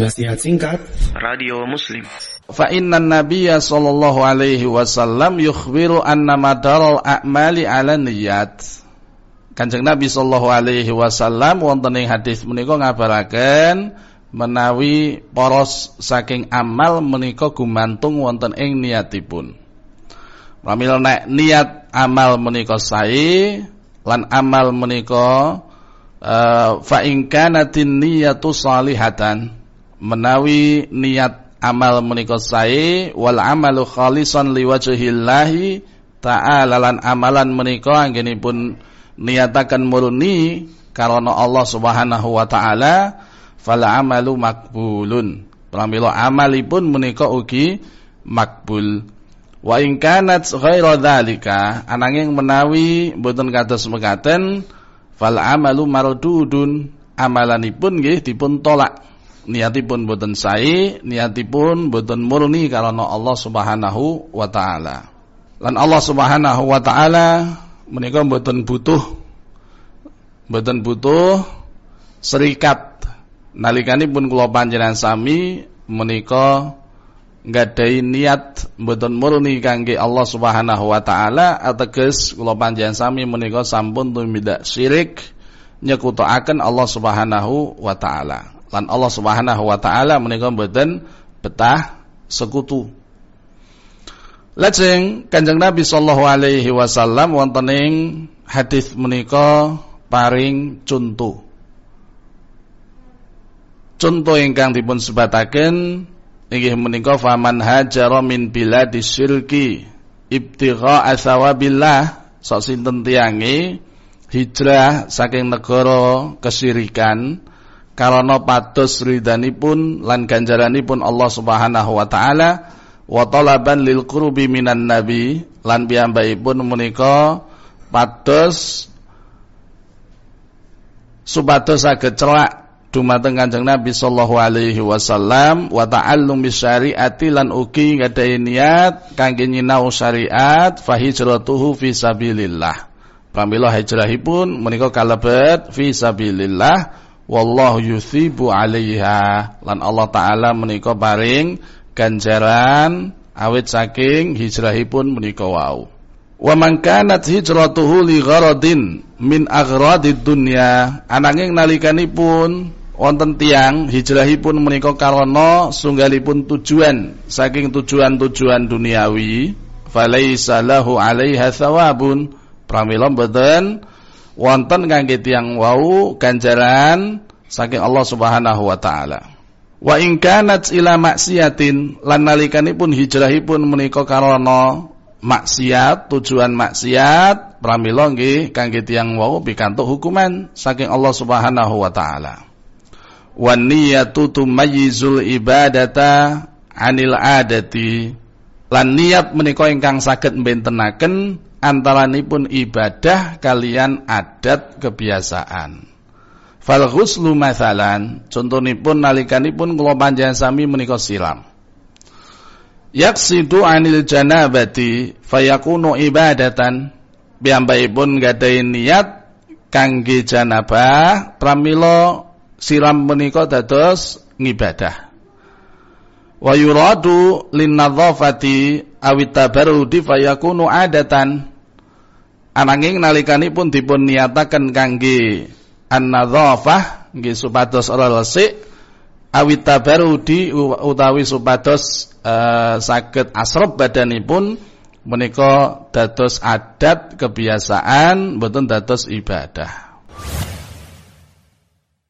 Nasihat singkat Radio Muslim Fa inna nabiyya sallallahu alaihi wasallam yukhbiru anna madaral a'mali ala niyat. Kanjeng Nabi sallallahu alaihi wasallam wonten ing hadis menika ngabaraken menawi poros saking amal menika gumantung wonten ing niatipun. Pramila nek niat amal menika sae lan amal menika uh, fa in kanatin niyatu salihatan menawi niat amal menika sae wal amalu khalisan liwajhillahi ta'ala lan amalan menika anggenipun niataken murni karena Allah Subhanahu wa taala fal amalu makbulun. Pramila amalipun menika ugi makbul. Wa in kanat ghaira dzalika ananging menawi boten kados mekaten fal amalu mardudun amalanipun nggih dipun tolak niatipun boten sae, niatipun boten murni karena Allah Subhanahu wa taala. Lan Allah Subhanahu wa taala menika boten butuh boten butuh serikat nalikanipun kula panjenengan sami menika nggadahi niat boten murni kangge Allah Subhanahu wa taala ateges kula panjenengan sami menika sampun tumindak syirik nyekutaaken Allah Subhanahu wa taala lan Allah Subhanahu wa taala menika mboten betah sekutu. Lajeng Kanjeng Nabi sallallahu alaihi wasallam wonten ing hadis menika paring contoh. Contoh ingkang dipun sebataken inggih menika faman hajara min biladis syirki ibtigha asawabillah sok sinten tiange hijrah saking negara kesyirikan karena pados ridhanipun lan ganjaranipun Allah Subhanahu wa taala wa talaban lil qurbi minan nabi lan piyambakipun menika pados supados saged celak dumateng Kanjeng Nabi sallallahu alaihi wasallam wa ta'allum bisyariati lan ugi ngadahi niat kangge nyinau syariat fa hijratuhu fi sabilillah. Pramila hijrahipun menika kalebet fi sabilillah wallahu yusibu 'alaiha. Lan Allah taala menika paring ganjaran awit saking hijrahipun menika wau. Wa man kanat hijratuhu li gharadin min aghradid dunya. Ananging nalikanipun wonten tiang hijrahipun menika karana sunggalipun tujuan saking tujuan-tujuan duniawi falaisa lahu 'alaiha thawabun. Pramila mboten wonten kangge tiyang wau ganjaran saking Allah Subhanahu wa taala. Wa in kanat ila maksiatin lan nalikanipun hijrahipun menika karana maksiat, tujuan maksiat, pramila nggih kangge tiyang wau pikantuk hukuman saking Allah Subhanahu wa taala. Wan niyatu tumayyizul ibadata anil adati. Lan niat menika ingkang saged mbentenaken antaranipun ibadah kalian adat kebiasaan. Fal ghuslu mathalan contonipun nalikanipun kula panjenengan sami menika siram. Yaksidu anil janabati fayakunu ibadatan piyambakipun gadahi niat kangge janabah pramila siram menika dados ngibadah. Wa yuradu lin nadhafati awit tabarrudi fayakunu adatan Ananging nalikanipun dipun niataken kangge an-nadzafah nggih supados ora resik awit tabarudi utawi supados uh, saged asrab badanipun menika dados adat kebiasaan mboten dados ibadah.